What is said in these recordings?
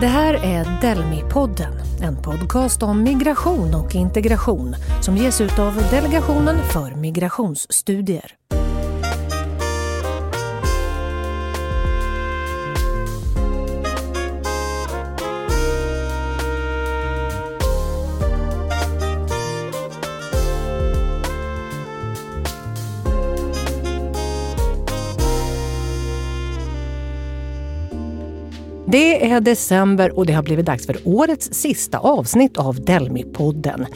Det här är Delmi-podden, en podcast om migration och integration som ges ut av Delegationen för migrationsstudier. Det är december och det har blivit dags för årets sista avsnitt av Delmi-podden.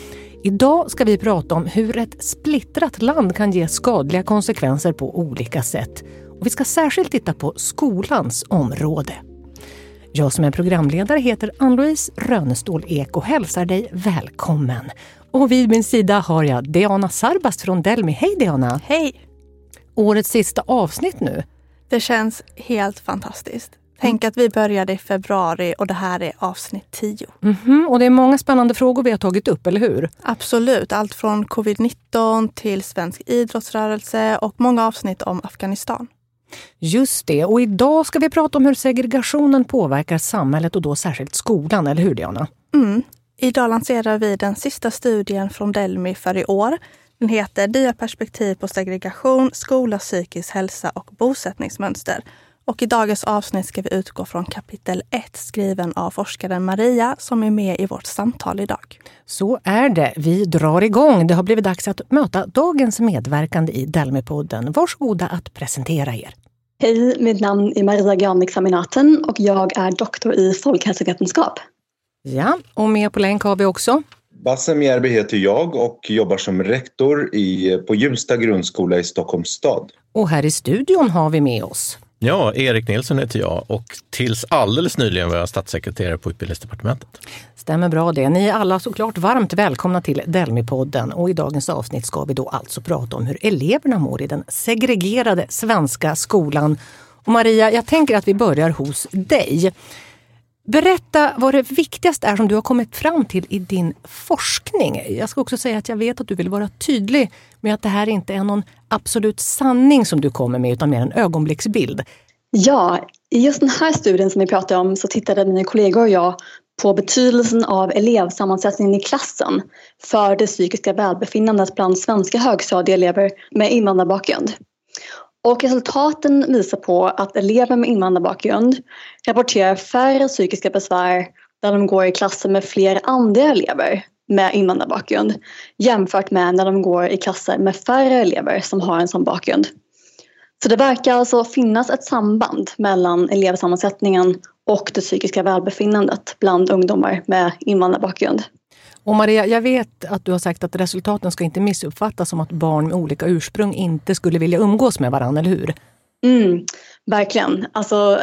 Idag ska vi prata om hur ett splittrat land kan ge skadliga konsekvenser på olika sätt. Och vi ska särskilt titta på skolans område. Jag som är programledare heter Ann-Louise Rönestål Ek och hälsar dig välkommen. Och vid min sida har jag Diana Sarbast från Delmi. Hej Diana! Hej! Årets sista avsnitt nu. Det känns helt fantastiskt. Tänk att vi började i februari och det här är avsnitt 10. Mm -hmm. Och det är många spännande frågor vi har tagit upp, eller hur? Absolut. Allt från covid-19 till svensk idrottsrörelse och många avsnitt om Afghanistan. Just det. Och idag ska vi prata om hur segregationen påverkar samhället och då särskilt skolan, eller hur Diana? Mm. Idag lanserar vi den sista studien från Delmi för i år. Den heter Diaperspektiv på segregation, skola, psykisk hälsa och bosättningsmönster. Och i dagens avsnitt ska vi utgå från kapitel 1 skriven av forskaren Maria som är med i vårt samtal idag. Så är det. Vi drar igång. Det har blivit dags att möta dagens medverkande i Delmipodden. Varsågoda att presentera er. Hej, mitt namn är Maria Granvik-Saminaten och jag är doktor i folkhälsovetenskap. Ja, och med på länk har vi också Bassem Järby heter jag och jobbar som rektor i, på Hjulsta grundskola i Stockholms stad. Och här i studion har vi med oss Ja, Erik Nilsson heter jag och tills alldeles nyligen var jag statssekreterare på Utbildningsdepartementet. Stämmer bra det. Ni är alla såklart varmt välkomna till Delmi-podden och i dagens avsnitt ska vi då alltså prata om hur eleverna mår i den segregerade svenska skolan. Och Maria, jag tänker att vi börjar hos dig. Berätta vad det viktigaste är som du har kommit fram till i din forskning. Jag ska också säga att jag vet att du vill vara tydlig med att det här inte är någon absolut sanning som du kommer med utan mer en ögonblicksbild. Ja, i just den här studien som vi pratar om så tittade mina kollegor och jag på betydelsen av elevsammansättningen i klassen för det psykiska välbefinnandet bland svenska högstadieelever med invandrarbakgrund. Och resultaten visar på att elever med invandrarbakgrund rapporterar färre psykiska besvär när de går i klasser med fler andra elever med invandrarbakgrund jämfört med när de går i klasser med färre elever som har en sån bakgrund. Så det verkar alltså finnas ett samband mellan elevsammansättningen och det psykiska välbefinnandet bland ungdomar med invandrarbakgrund. Och Maria, jag vet att du har sagt att resultaten ska inte missuppfattas som att barn med olika ursprung inte skulle vilja umgås med varandra, eller hur? Mm, verkligen. Alltså,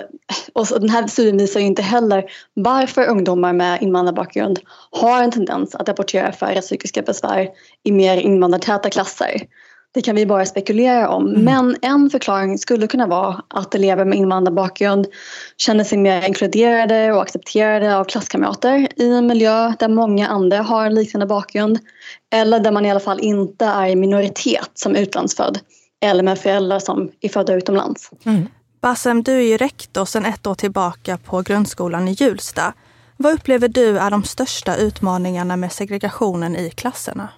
och den här studien visar ju inte heller varför ungdomar med invandrarbakgrund har en tendens att rapportera färre psykiska besvär i mer invandrartäta klasser. Det kan vi bara spekulera om. Mm. Men en förklaring skulle kunna vara att elever med invandrarbakgrund känner sig mer inkluderade och accepterade av klasskamrater i en miljö där många andra har en liknande bakgrund. Eller där man i alla fall inte är i minoritet som utlandsfödd eller med föräldrar som är födda utomlands. Mm. Bassem, du är ju rektor sedan ett år tillbaka på grundskolan i Hjulsta. Vad upplever du är de största utmaningarna med segregationen i klasserna?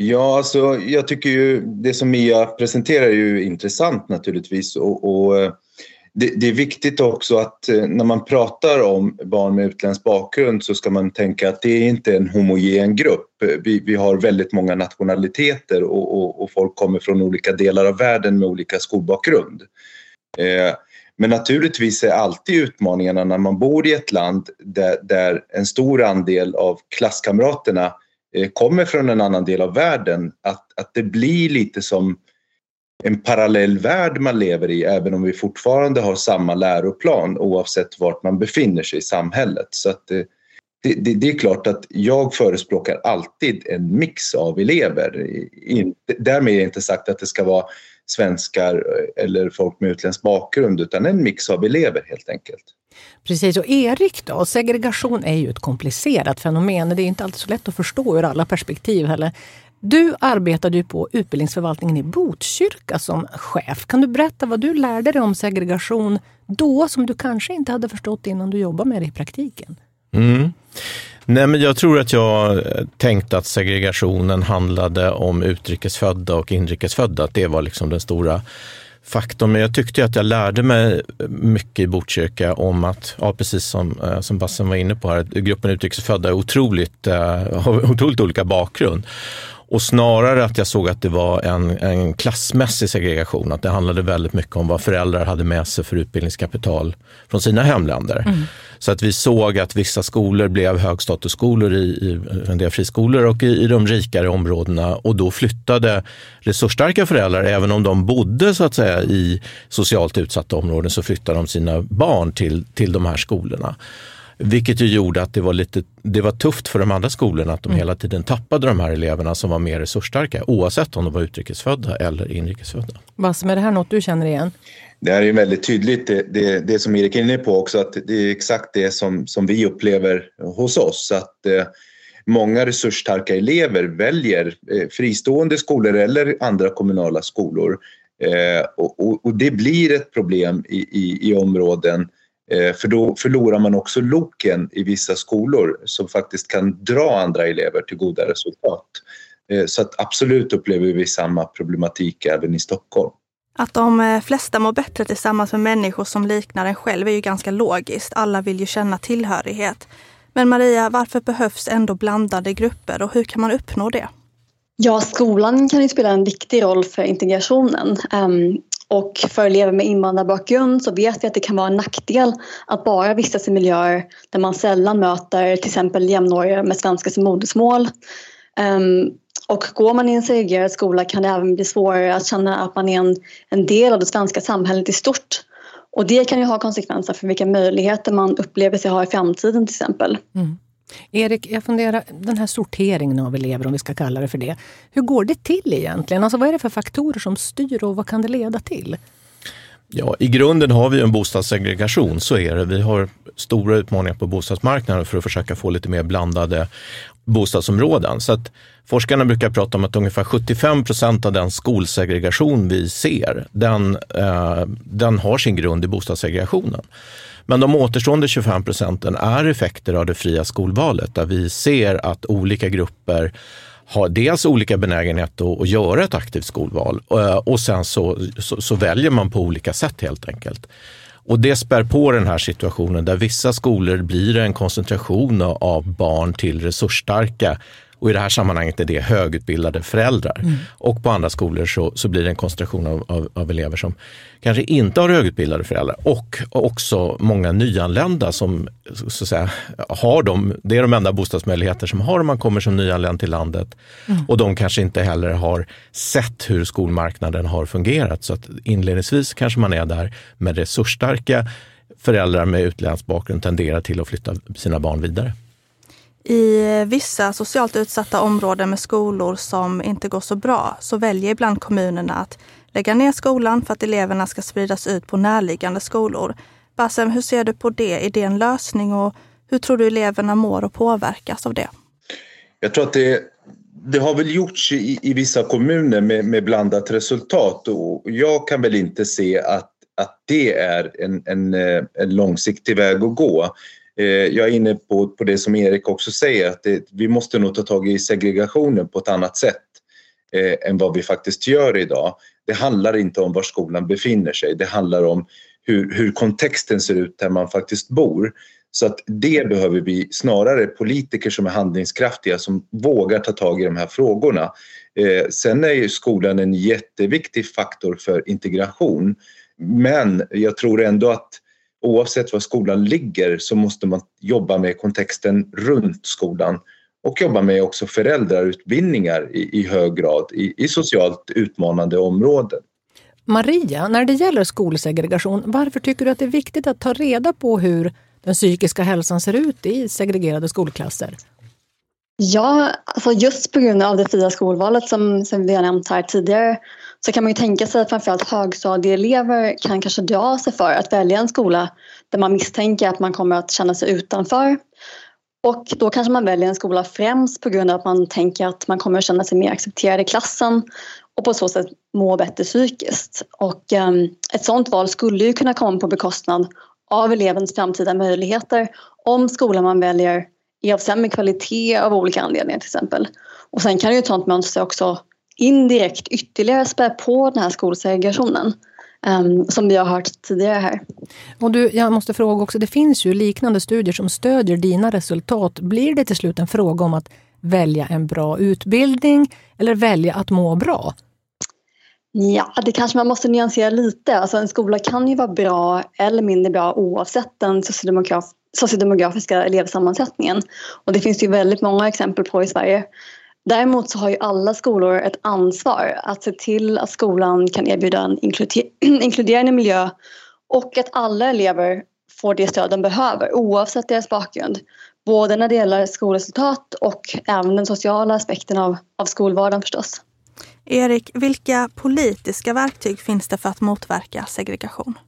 Ja, alltså jag tycker ju det som Mia presenterar är ju intressant naturligtvis och, och eh, det, det, är viktigt också att eh, när man pratar om barn med utländsk bakgrund så ska man tänka att det är inte en homogen grupp. Vi, vi har väldigt många nationaliteter och, och, och, folk kommer från olika delar av världen med olika skolbakgrund. Eh, men naturligtvis är alltid utmaningarna när man bor i ett land där, där en stor andel av klasskamraterna Eh, Eh, kommer från en annan del av världen, att, att det blir lite som en parallell värld man lever i även om vi fortfarande har samma läroplan oavsett vart man befinner sig i samhället. Så att eh, det, det, det är klart att jag förespråkar alltid en mix av elever. därmed är inte sagt att det ska vara svenskar eh, eller folk med utländsk bakgrund utan en mix av elever helt enkelt. Precis, och Erik då? Segregation är ju ett komplicerat fenomen. Det är inte alltid så lätt att förstå ur alla perspektiv heller. Du arbetade ju på utbildningsförvaltningen i Botkyrka som chef. Kan du berätta vad du lärde dig om segregation då som du kanske inte hade förstått innan du jobbade med det i praktiken? Mm. Nej, men jag tror att jag eh, tänkte att segregationen handlade om utrikesfödda och inrikesfödda, att det var liksom den stora faktorn. Men jag tyckte att jag lärde mig mycket i Botkyrka om att, ja, precis som, eh, som Bassen var inne på här, gruppen utrikesfödda är otroligt, uh, har otroligt olika bakgrund. Och snarare att jag såg att det var en, en klassmässig segregation, att det handlade väldigt mycket om vad föräldrar hade med sig för utbildningskapital från sina hemländer. Mm. Så att vi såg att vissa skolor blev högstatusskolor i, i en del friskolor och i, i de rikare områdena och då flyttade resursstarka föräldrar, även om de bodde så att säga i socialt utsatta områden, så flyttade de sina barn till, till de här skolorna. Vilket ju gjorde att det var, lite, det var tufft för de andra skolorna att de mm. hela tiden tappade de här eleverna som var mer resursstarka oavsett om de var utrikesfödda eller inrikesfödda. Bassem, är det här något du känner igen? Det här är väldigt tydligt, det, det, det som Erik är inne på också, att det är exakt det som, som vi upplever hos oss. Att eh, många resursstarka elever väljer eh, fristående skolor eller andra kommunala skolor. Eh, och, och, och, det blir ett problem i, i, i områden Eh, för då förlorar man också loken i vissa skolor som faktiskt kan dra andra elever till goda resultat. Eh, så att absolut upplever vi samma problematik även i Stockholm. Att de eh, flesta mår bättre tillsammans med människor som liknar en själv är ju ganska logiskt. Alla vill ju känna tillhörighet. Men Maria, varför behövs ändå blandade grupper och hur kan man uppnå det? Ja, skolan kan ju spela en viktig roll för integrationen. Och för elever med invandrarbakgrund så vet vi att det kan vara en nackdel att bara vistas i miljöer där man sällan möter till exempel jämnåriga med svenska som modersmål. Ehm, och går man i en segregerad skola kan det även bli svårare att känna att man är en, en del av det svenska samhället i stort. Och det kan ju ha konsekvenser för vilka möjligheter man upplever sig ha i framtiden till exempel. Mm. Erik, jag funderar, den här sorteringen av elever, om vi ska kalla det för det. Hur går det till egentligen? Alltså, vad är det för faktorer som styr och vad kan det leda till? Ja, I grunden har vi en bostadssegregation, så är det. Vi har stora utmaningar på bostadsmarknaden för att försöka få lite mer blandade bostadsområden. Så att forskarna brukar prata om att ungefär 75 procent av den skolsegregation vi ser, den, eh, den har sin grund i bostadssegregationen. Men de återstående 25 procenten är effekter av det fria skolvalet där vi ser att olika grupper har dels olika benägenhet att, att göra ett aktivt skolval eh, och sen så, så, så, väljer man på olika sätt helt enkelt. Och det spär på den här situationen där vissa skolor blir en koncentration av barn till resursstarka och i det här sammanhanget är det högutbildade föräldrar. Mm. Och på andra skolor så, så blir det en koncentration av, av, av, elever som kanske inte har högutbildade föräldrar och också många nyanlända som så att säga, har de, det är de enda bostadsmöjligheter som har om man kommer som nyanländ till landet. Mm. Och de kanske inte heller har sett hur skolmarknaden har fungerat. Så att inledningsvis kanske man är där med resursstarka föräldrar med utländsk bakgrund tenderar till att flytta sina barn vidare. I vissa socialt utsatta områden med skolor som inte går så bra så väljer ibland kommunerna att lägga ner skolan för att eleverna ska spridas ut på närliggande skolor. Bassem, hur ser du på det? Är det en lösning och hur tror du eleverna mår och påverkas av det? Jag tror att det, det har väl gjorts i, i vissa kommuner med, med blandat resultat och jag kan väl inte se att, att det är en, en, eh, en långsiktig väg att gå. Eh, jag är inne på, på det som Erik också säger att det, vi måste nog ta tag i segregationen på ett annat sätt eh, än vad vi faktiskt gör idag. Det handlar inte om var skolan befinner sig, det handlar om hur, hur kontexten ser ut där man faktiskt bor. Så att det behöver vi snarare politiker som är handlingskraftiga som vågar ta tag i de här frågorna. Eh, sen är ju skolan en jätteviktig faktor för integration men jag tror ändå att oavsett var skolan ligger så måste man jobba med kontexten runt skolan och jobba med också föräldrarutbildningar i, i hög grad i, i socialt utmanande områden. Maria, när det gäller skolsegregation, varför tycker du att det är viktigt att ta reda på hur den psykiska hälsan ser ut i segregerade skolklasser? Ja, alltså just på grund av det fria skolvalet som, som vi har nämnt här tidigare så kan man ju tänka sig att framförallt högstadieelever kan kanske dra sig för att välja en skola där man misstänker att man kommer att känna sig utanför. Och då kanske man väljer en skola främst på grund av att man tänker att man kommer att känna sig mer accepterad i klassen och på så sätt må bättre psykiskt. Och ehm, ett sådant val skulle ju kunna komma på bekostnad av elevens framtida möjligheter om skolan man väljer är av sämre kvalitet av olika anledningar till exempel. Och sen kan ju ett sådant mönster också indirekt ytterligare spä på den här skolsegregationen. Um, som vi har hört tidigare här. Och du, jag måste fråga också, det finns ju liknande studier som stödjer dina resultat. Blir det till slut en fråga om att välja en bra utbildning eller välja att må bra? Ja, det kanske man måste nyansera lite. Alltså en skola kan ju vara bra eller mindre bra oavsett den sociodemograf sociodemografiska elevsammansättningen. Och det finns ju väldigt många exempel på i Sverige. Däremot så har ju alla skolor ett ansvar att se till att skolan kan erbjuda en inkluderande miljö och att alla elever får det stöd de behöver oavsett deras bakgrund. Både när det gäller skolresultat och även den sociala aspekten av, av skolvardagen förstås. Erik, vilka politiska verktyg finns det för att motverka segregation?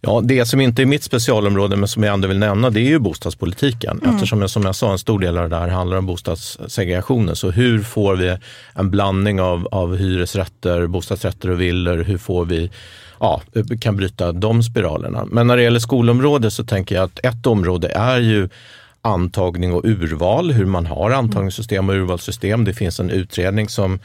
Ja, det som inte är mitt specialområde men som jag ändå vill nämna det är ju bostadspolitiken. Mm. Eftersom jag, som jag sa en stor del av det här handlar om bostadssegregationen. Så hur får vi en blandning av, av hyresrätter, bostadsrätter och villor? Hur får vi ja, kan bryta de spiralerna? Men när det gäller skolområdet så tänker jag att ett område är ju antagning och urval, hur man har antagningssystem och urvalssystem. Det finns en utredning som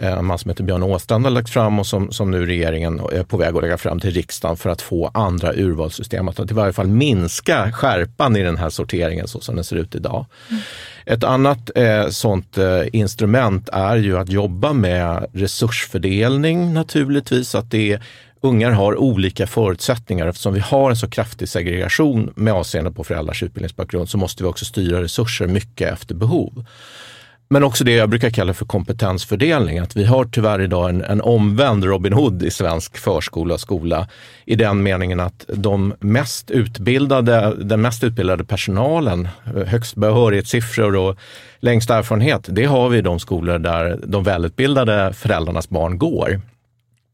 en man som heter Björn Åstrand har lagt fram och som, som nu regeringen är på väg att lägga fram till riksdagen för att få andra urvalssystem. Att i varje fall minska skärpan i den här sorteringen så som den ser ut idag. Mm. Ett annat eh, sånt eh, instrument är ju att jobba med resursfördelning naturligtvis. Att det är, ungar har olika förutsättningar. Eftersom vi har en så kraftig segregation med avseende på föräldrars utbildningsbakgrund så måste vi också styra resurser mycket efter behov. Men också det jag brukar kalla för kompetensfördelning. Att vi har tyvärr idag en, en omvänd Robin Hood i svensk förskola och skola. I den meningen att de mest utbildade, den mest utbildade personalen, eh, högst behörighetssiffror och längst erfarenhet, det har vi i de skolor där de välutbildade föräldrarnas barn går.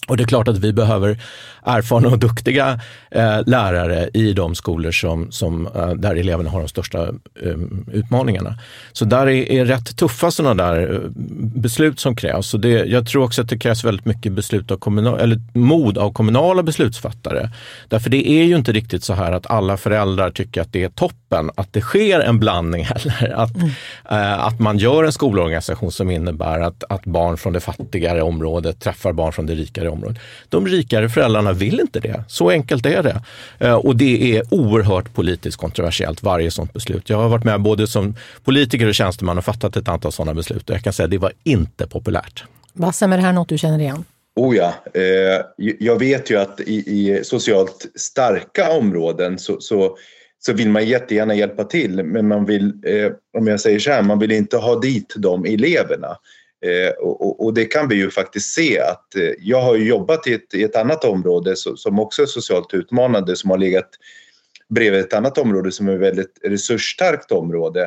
Och det är klart att vi behöver erfarna och duktiga eh, lärare i de skolor som, som, eh, där eleverna har de största eh, utmaningarna. Så där är, är rätt tuffa sådana där eh, beslut som krävs. Och det, jag tror också att det krävs väldigt mycket beslut av kommunal, eller mod av kommunala beslutsfattare. Därför det är ju inte riktigt så här att alla föräldrar tycker att det är toppen att det sker en blandning heller. Att, mm. eh, att man gör en skolorganisation som innebär att, att barn från det fattigare området träffar barn från det rikare området. De rikare föräldrarna vill inte det. Så enkelt är det. Eh, och det är oerhört politiskt kontroversiellt, varje sådant beslut. Jag har varit med både som politiker och tjänsteman och fattat ett antal sådana beslut och jag kan säga att det var inte populärt. Bassem, är det här något du känner igen? Oh ja, eh, jag vet ju att i, i socialt starka områden så, så, så, vill man jättegärna hjälpa till men man vill, eh, om jag säger så här, man vill inte ha dit de eleverna. Eh, och, och, det kan vi ju faktiskt se att eh, jag har jobbat i ett, i ett annat område som också är socialt utmanande som har legat bredvid ett annat område som är ett väldigt resursstarkt område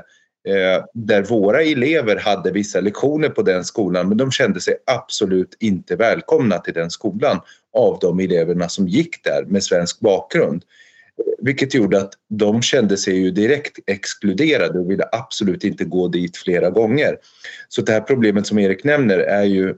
eh, där våra elever hade vissa lektioner på den skolan men de kände sig absolut inte välkomna till den skolan av de eleverna som gick där med svensk bakgrund. Vilket gjorde att de kände sig ju direkt exkluderade och ville absolut inte gå dit flera gånger. Så det här problemet som Erik nämner är ju,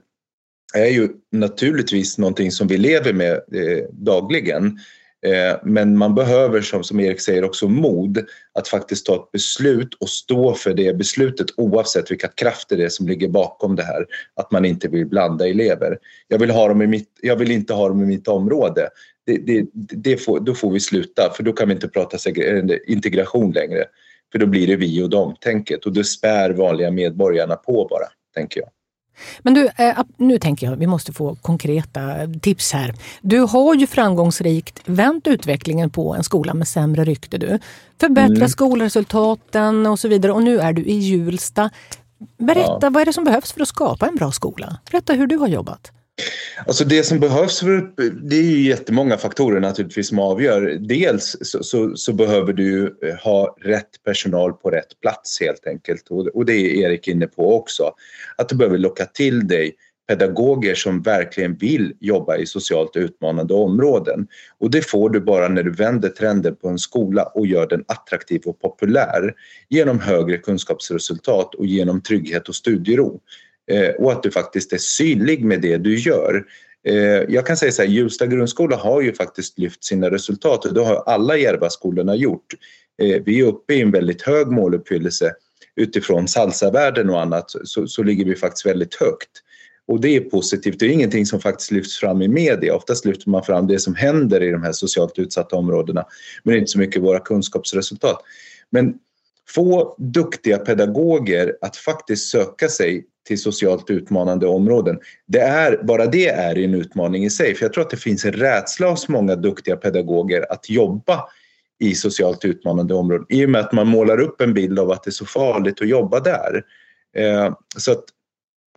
är ju naturligtvis någonting som vi lever med eh, dagligen. Eh, men man behöver, som, som Erik säger, också mod att faktiskt ta ett beslut och stå för det beslutet oavsett vilka krafter det är som ligger bakom det här. Att man inte vill blanda elever. Jag vill, ha dem i mitt, jag vill inte ha dem i mitt område det, det, det får, då får vi sluta för då kan vi inte prata eh, integration längre. För då blir det vi och dem-tänket och det spär vanliga medborgarna på bara, tänker jag. Men du, eh, nu tänker jag vi måste få konkreta tips här. Du har ju framgångsrikt vänt utvecklingen på en skola med sämre rykte. Du. Förbättrat mm. skolresultaten och så vidare och nu är du i Hjulsta. Berätta, ja. vad är det som behövs för att skapa en bra skola? Berätta hur du har jobbat. Alltså det som behövs, för, det är ju jättemånga faktorer naturligtvis som avgör. Dels så, så, så behöver du eh, ha rätt personal på rätt plats helt enkelt och, och det är Erik inne på också. Att du behöver locka till dig pedagoger som verkligen vill jobba i socialt utmanande områden. Och det får du bara när du vänder trenden på en skola och gör den attraktiv och populär genom högre kunskapsresultat och genom trygghet och studiero. Eh, och att du faktiskt är synlig med det du gör. Eh, jag kan säga så här, Hjulsta grundskola har ju faktiskt lyft sina resultat och det har alla Järvaskolorna gjort. Eh, vi är uppe i en väldigt hög måluppfyllelse utifrån salsavärden och annat så, så ligger vi faktiskt väldigt högt. Och det är positivt. Det är ingenting som faktiskt lyfts fram i media. Oftast lyfter man fram det som händer i de här socialt utsatta områdena men inte så mycket våra kunskapsresultat. Men få duktiga pedagoger att faktiskt söka sig till socialt utmanande områden. Det är, bara det är en utmaning i sig, för jag tror att det finns en rädsla hos många duktiga pedagoger att jobba i socialt utmanande områden i och med att man målar upp en bild av att det är så farligt att jobba där. Eh, så att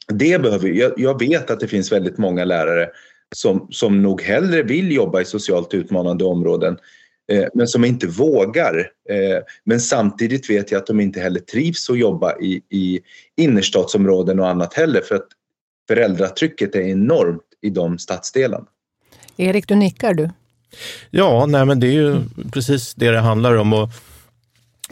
det behöver, jag, jag vet att det finns väldigt många lärare som, som nog hellre vill jobba i socialt utmanande områden eh, men som inte vågar. Eh, men samtidigt vet jag att de inte heller trivs att jobba i, i innerstadsområden och annat heller för att föräldratrycket är enormt i de stadsdelarna. Erik, du nickar du. Ja, nej men det är ju precis det det handlar om. Och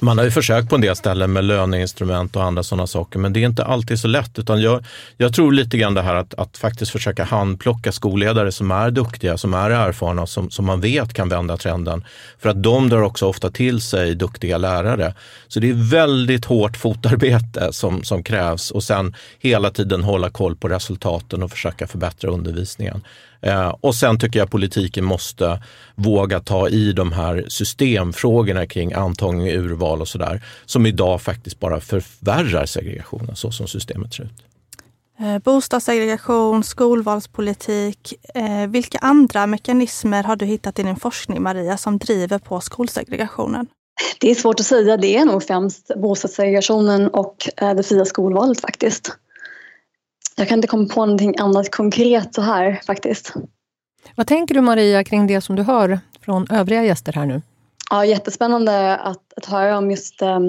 man har ju försökt på en del ställen med löneinstrument och andra sådana saker, men det är inte alltid så lätt. Utan jag, jag tror lite grann det här att, att faktiskt försöka handplocka skolledare som är duktiga, som är erfarna, som, som man vet kan vända trenden. För att de drar också ofta till sig duktiga lärare. Så det är väldigt hårt fotarbete som, som krävs och sen hela tiden hålla koll på resultaten och försöka förbättra undervisningen. Eh, och sen tycker jag politiken måste våga ta i de här systemfrågorna kring antagning, urval och sådär, som idag faktiskt bara förvärrar segregationen så som systemet ser ut. Eh, bostadssegregation, skolvalspolitik. Eh, vilka andra mekanismer har du hittat i din forskning, Maria, som driver på skolsegregationen? Det är svårt att säga. Det är nog främst bostadssegregationen och det fria skolvalet faktiskt. Jag kan inte komma på någonting annat konkret så här faktiskt. Vad tänker du Maria kring det som du hör från övriga gäster här nu? Ja, jättespännande att, att höra om just eh,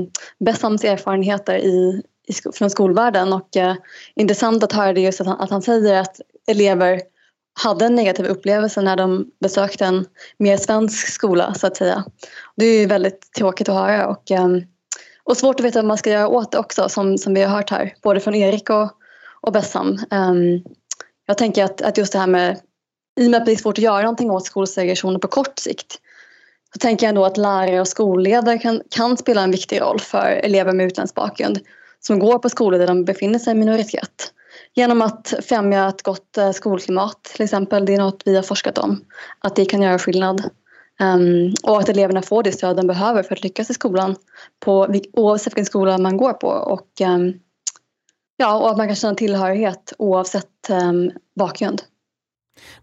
Bessams erfarenheter i, i, från skolvärlden och eh, intressant att höra det just att han, att han säger att elever hade en negativ upplevelse när de besökte en mer svensk skola så att säga. Det är ju väldigt tråkigt att höra och, eh, och svårt att veta vad man ska göra åt det också som, som vi har hört här, både från Erik och, och Bessam. Ehm, jag tänker att, att just det här med, i och med att det är svårt att göra någonting åt skolsegregationen på kort sikt, så tänker jag ändå att lärare och skolledare kan, kan spela en viktig roll för elever med utländsk bakgrund som går på skolor där de befinner sig i minoritet. Genom att främja ett gott eh, skolklimat till exempel, det är något vi har forskat om, att det kan göra skillnad. Um, och att eleverna får det stöd de behöver för att lyckas i skolan på, oavsett vilken skola man går på. Och, um, Ja, och att man kan känna tillhörighet oavsett eh, bakgrund.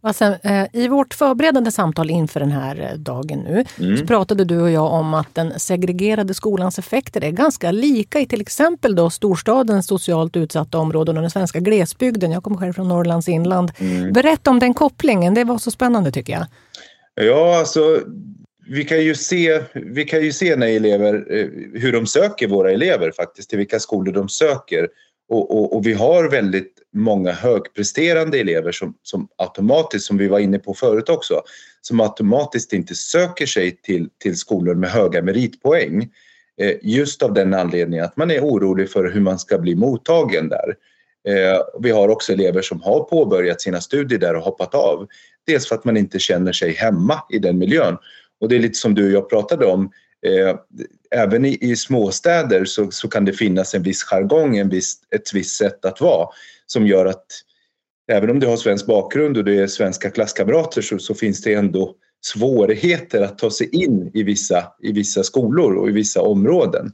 Alltså, eh, I vårt förberedande samtal inför den här eh, dagen nu mm. så pratade du och jag om att den segregerade skolans effekter är ganska lika i till exempel då storstadens socialt utsatta områden och den svenska glesbygden. Jag kommer själv från Norrlands inland. Mm. Berätta om den kopplingen, det var så spännande tycker jag. Ja, alltså vi kan ju se, vi kan ju se när elever, eh, hur de söker våra elever faktiskt, till vilka skolor de söker. Och, och, och, vi har väldigt många högpresterande elever som, som automatiskt, som vi var inne på förut också, som automatiskt inte söker sig till, till skolor med höga meritpoäng. Eh, just av den anledningen att man är orolig för hur man ska bli mottagen där. Eh, vi har också elever som har påbörjat sina studier där och hoppat av. Dels för att man inte känner sig hemma i den miljön. Och det är lite som du och jag pratade om, Eh, även i, i småstäder så, så, kan det finnas en viss jargong, en viss, ett visst sätt att vara som gör att även om du har svensk bakgrund och du är svenska klasskamrater så, så, finns det ändå svårigheter att ta sig in i vissa, i vissa skolor och i vissa områden.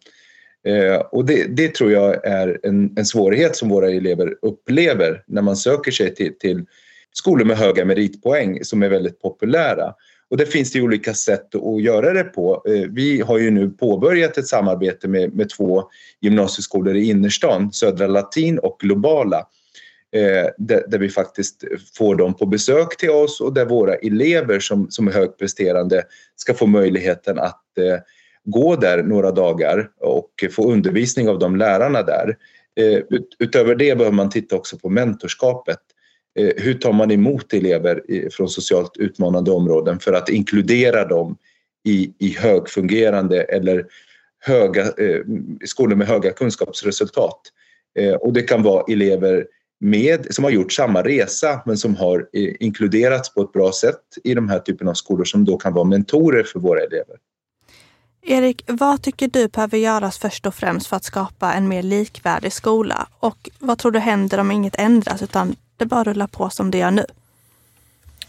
Eh, och det, det, tror jag är en, en, svårighet som våra elever upplever när man söker sig till, till skolor med höga meritpoäng som är väldigt populära. Och det finns det olika sätt att göra det på. Eh, vi har ju nu påbörjat ett samarbete med, med två gymnasieskolor i innerstan, Södra Latin och Globala. Eh, där, där, vi faktiskt får dem på besök till oss och där våra elever som, som är högpresterande ska få möjligheten att eh, gå där några dagar och få undervisning av de lärarna där. Utöver det behöver man titta också på mentorskapet Eh, hur tar man emot elever från socialt utmanande områden för att inkludera dem i, i högfungerande eller höga, eh, skolor med höga kunskapsresultat. Eh, och det kan vara elever med, som har gjort samma resa men som har eh, inkluderats på ett bra sätt i de här typen av skolor som då kan vara mentorer för våra elever. Erik, vad tycker du behöver göras först och främst för att skapa en mer likvärdig skola? Och vad tror du händer om inget ändras utan det bara rullar på som det gör nu?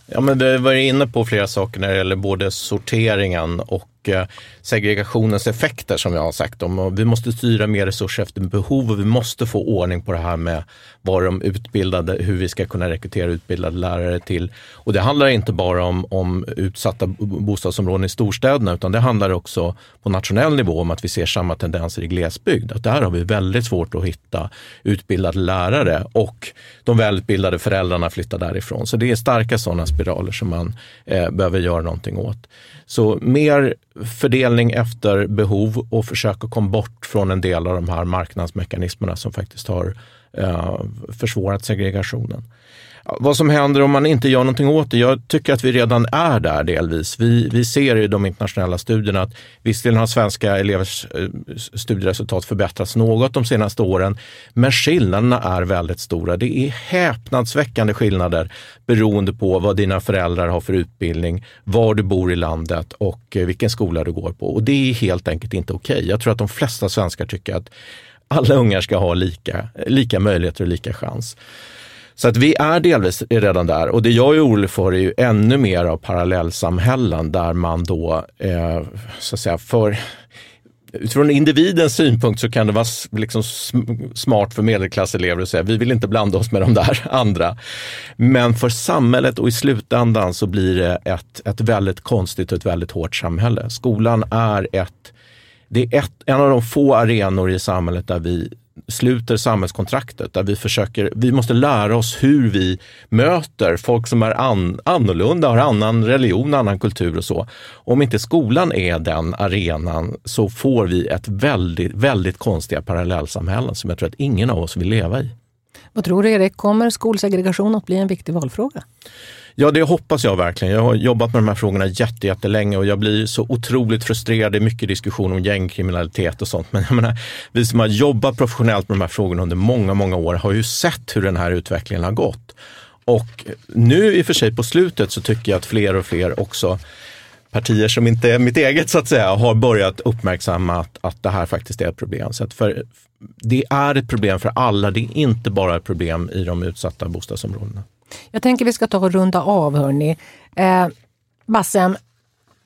Ja, men du var inne på flera saker när det gäller både sorteringen och och segregationens effekter som jag har sagt om. Vi måste styra mer resurser efter behov och vi måste få ordning på det här med var de utbildade, hur vi ska kunna rekrytera utbildade lärare till. Och det handlar inte bara om, om utsatta bostadsområden i storstäderna utan det handlar också på nationell nivå om att vi ser samma tendenser i glesbygd. Att där har vi väldigt svårt att hitta utbildade lärare och de välutbildade föräldrarna flyttar därifrån. Så det är starka sådana spiraler som man eh, behöver göra någonting åt. Så mer fördelning efter behov och försöka komma bort från en del av de här marknadsmekanismerna som faktiskt har eh, försvårat segregationen. Vad som händer om man inte gör någonting åt det? Jag tycker att vi redan är där delvis. Vi, vi ser i de internationella studierna att visserligen har svenska elevers eh, studieresultat förbättrats något de senaste åren, men skillnaderna är väldigt stora. Det är häpnadsväckande skillnader beroende på vad dina föräldrar har för utbildning, var du bor i landet och eh, vilken skola du går på. Och det är helt enkelt inte okej. Okay. Jag tror att de flesta svenskar tycker att alla ungar ska ha lika, lika möjligheter och lika chans. Så att vi är delvis redan där och det jag är orolig för är ju ännu mer av parallellsamhällen där man då, eh, så att säga, för Utifrån individens synpunkt så kan det vara liksom smart för medelklasselever att säga vi vill inte blanda oss med de där andra. Men för samhället och i slutändan så blir det ett, ett väldigt konstigt och ett väldigt hårt samhälle. Skolan är ett det är ett, en av de få arenor i samhället där vi sluter samhällskontraktet där vi försöker, vi måste lära oss hur vi möter folk som är an, annorlunda, har annan religion, annan kultur och så. Om inte skolan är den arenan så får vi ett väldigt, väldigt konstiga parallellsamhällen som jag tror att ingen av oss vill leva i. Vad tror du Erik, kommer skolsegregation att bli en viktig valfråga? Ja, det hoppas jag verkligen. Jag har jobbat med de här frågorna jättelänge och jag blir så otroligt frustrerad. Det är mycket diskussion om gängkriminalitet och sånt. Men jag menar, vi som har jobbat professionellt med de här frågorna under många, många år har ju sett hur den här utvecklingen har gått. Och nu i och för sig på slutet så tycker jag att fler och fler också partier som inte är mitt eget så att säga har börjat uppmärksamma att, att det här faktiskt är ett problem. Så att för, det är ett problem för alla. Det är inte bara ett problem i de utsatta bostadsområdena. Jag tänker vi ska ta och runda av hörni. Eh, Bassem,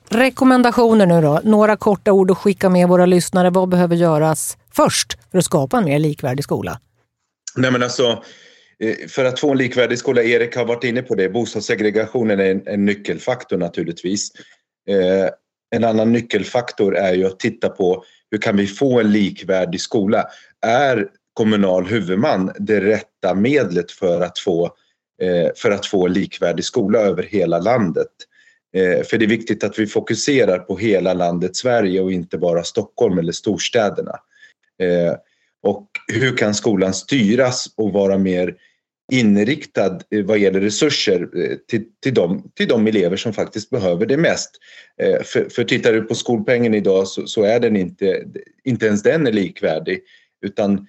rekommendationer nu då. Några korta ord att skicka med våra lyssnare. Vad behöver göras först för att skapa en mer likvärdig skola? Nej men alltså, eh, för att få en likvärdig skola, Erik har varit inne på det, bostadssegregationen är en, en nyckelfaktor naturligtvis. Eh, en annan nyckelfaktor är ju att titta på hur kan vi få en likvärdig skola? Är kommunal huvudman det rätta medlet för att få Eh, Eh, för att få likvärdig skola över hela landet. Eh, för det är viktigt att vi fokuserar på hela landet Sverige och inte bara Stockholm eller storstäderna. Eh, och hur kan skolan styras och vara mer inriktad eh, vad gäller resurser eh, till, till, de, till de elever som faktiskt behöver det mest. För, för tittar du på skolpengen idag så, så, är den inte, inte ens den är likvärdig utan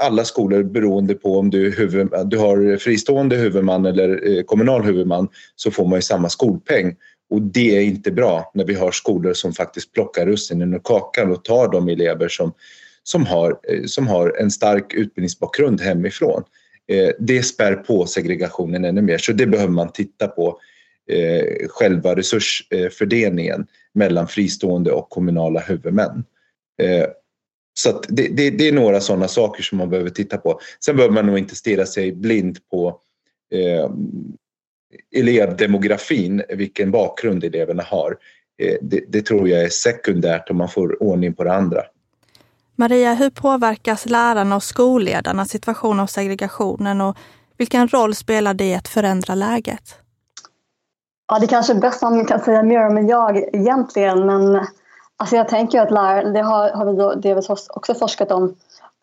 alla skolor beroende på om du, huvud, du har fristående huvudman eller eh, kommunal huvudman så får man ju samma skolpeng. Och det är inte bra när vi har skolor som faktiskt plockar russinen ur kakan och tar de elever som, som, har, eh, som har en stark utbildningsbakgrund hemifrån. Eh, det spär på segregationen ännu mer så det behöver man titta på själva resursfördelningen mellan fristående och kommunala huvudmän. Så det, det, det, är några sådana saker som man behöver titta på. Sen behöver man nog inte stirra sig blind på eh, elevdemografin, vilken bakgrund eleverna har. Eh, det, det, tror jag är sekundärt om man får ordning på det andra. Maria, hur påverkas lärarna och skolledarnas situation av segregationen och vilken roll spelar det i att förändra läget? Ja, det kanske är bäst om kan säga mer om än jag egentligen, men Alltså jag tänker att lärare, det har, har vi då, delvis också forskat om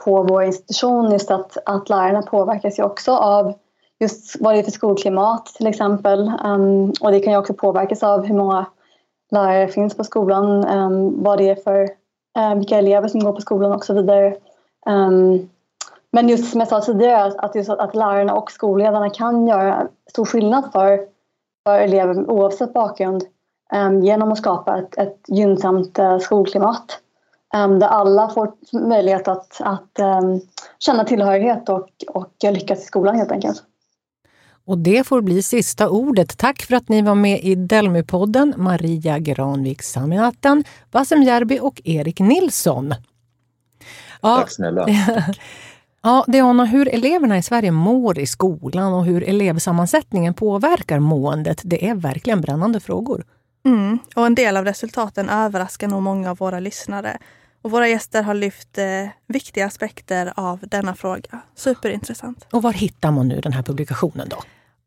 på vår institution, just att, att lärarna påverkas ju också av just vad det är för skolklimat till exempel. Um, och det kan ju också påverkas av hur många lärare finns på skolan, um, vad det är för, uh, vilka elever som går på skolan och så vidare. Um, men just som jag sa tidigare, att, just att lärarna och skolledarna kan göra stor skillnad för, för elever oavsett bakgrund genom att skapa ett, ett gynnsamt uh, skolklimat um, där alla får möjlighet att, att um, känna tillhörighet och, och lyckas i skolan helt enkelt. Och det får bli sista ordet. Tack för att ni var med i Delmi-podden, Maria Granvik Saminatten, Bassem Järbi och Erik Nilsson. Ja, Tack snälla. Ja, Diana, hur eleverna i Sverige mår i skolan och hur elevsammansättningen påverkar måendet, det är verkligen brännande frågor. Mm, och en del av resultaten överraskar nog många av våra lyssnare. Och våra gäster har lyft eh, viktiga aspekter av denna fråga. Superintressant. Och var hittar man nu den här publikationen då?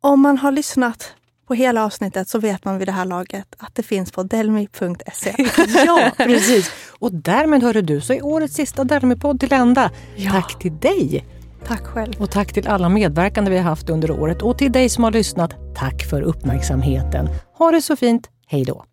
Om man har lyssnat på hela avsnittet så vet man vid det här laget att det finns på delmi.se. ja, precis. Och därmed hörde du så är årets sista Delmi-podd till ända. Ja. Tack till dig! Tack själv. Och tack till alla medverkande vi har haft under året. Och till dig som har lyssnat, tack för uppmärksamheten. Ha det så fint. Hej då!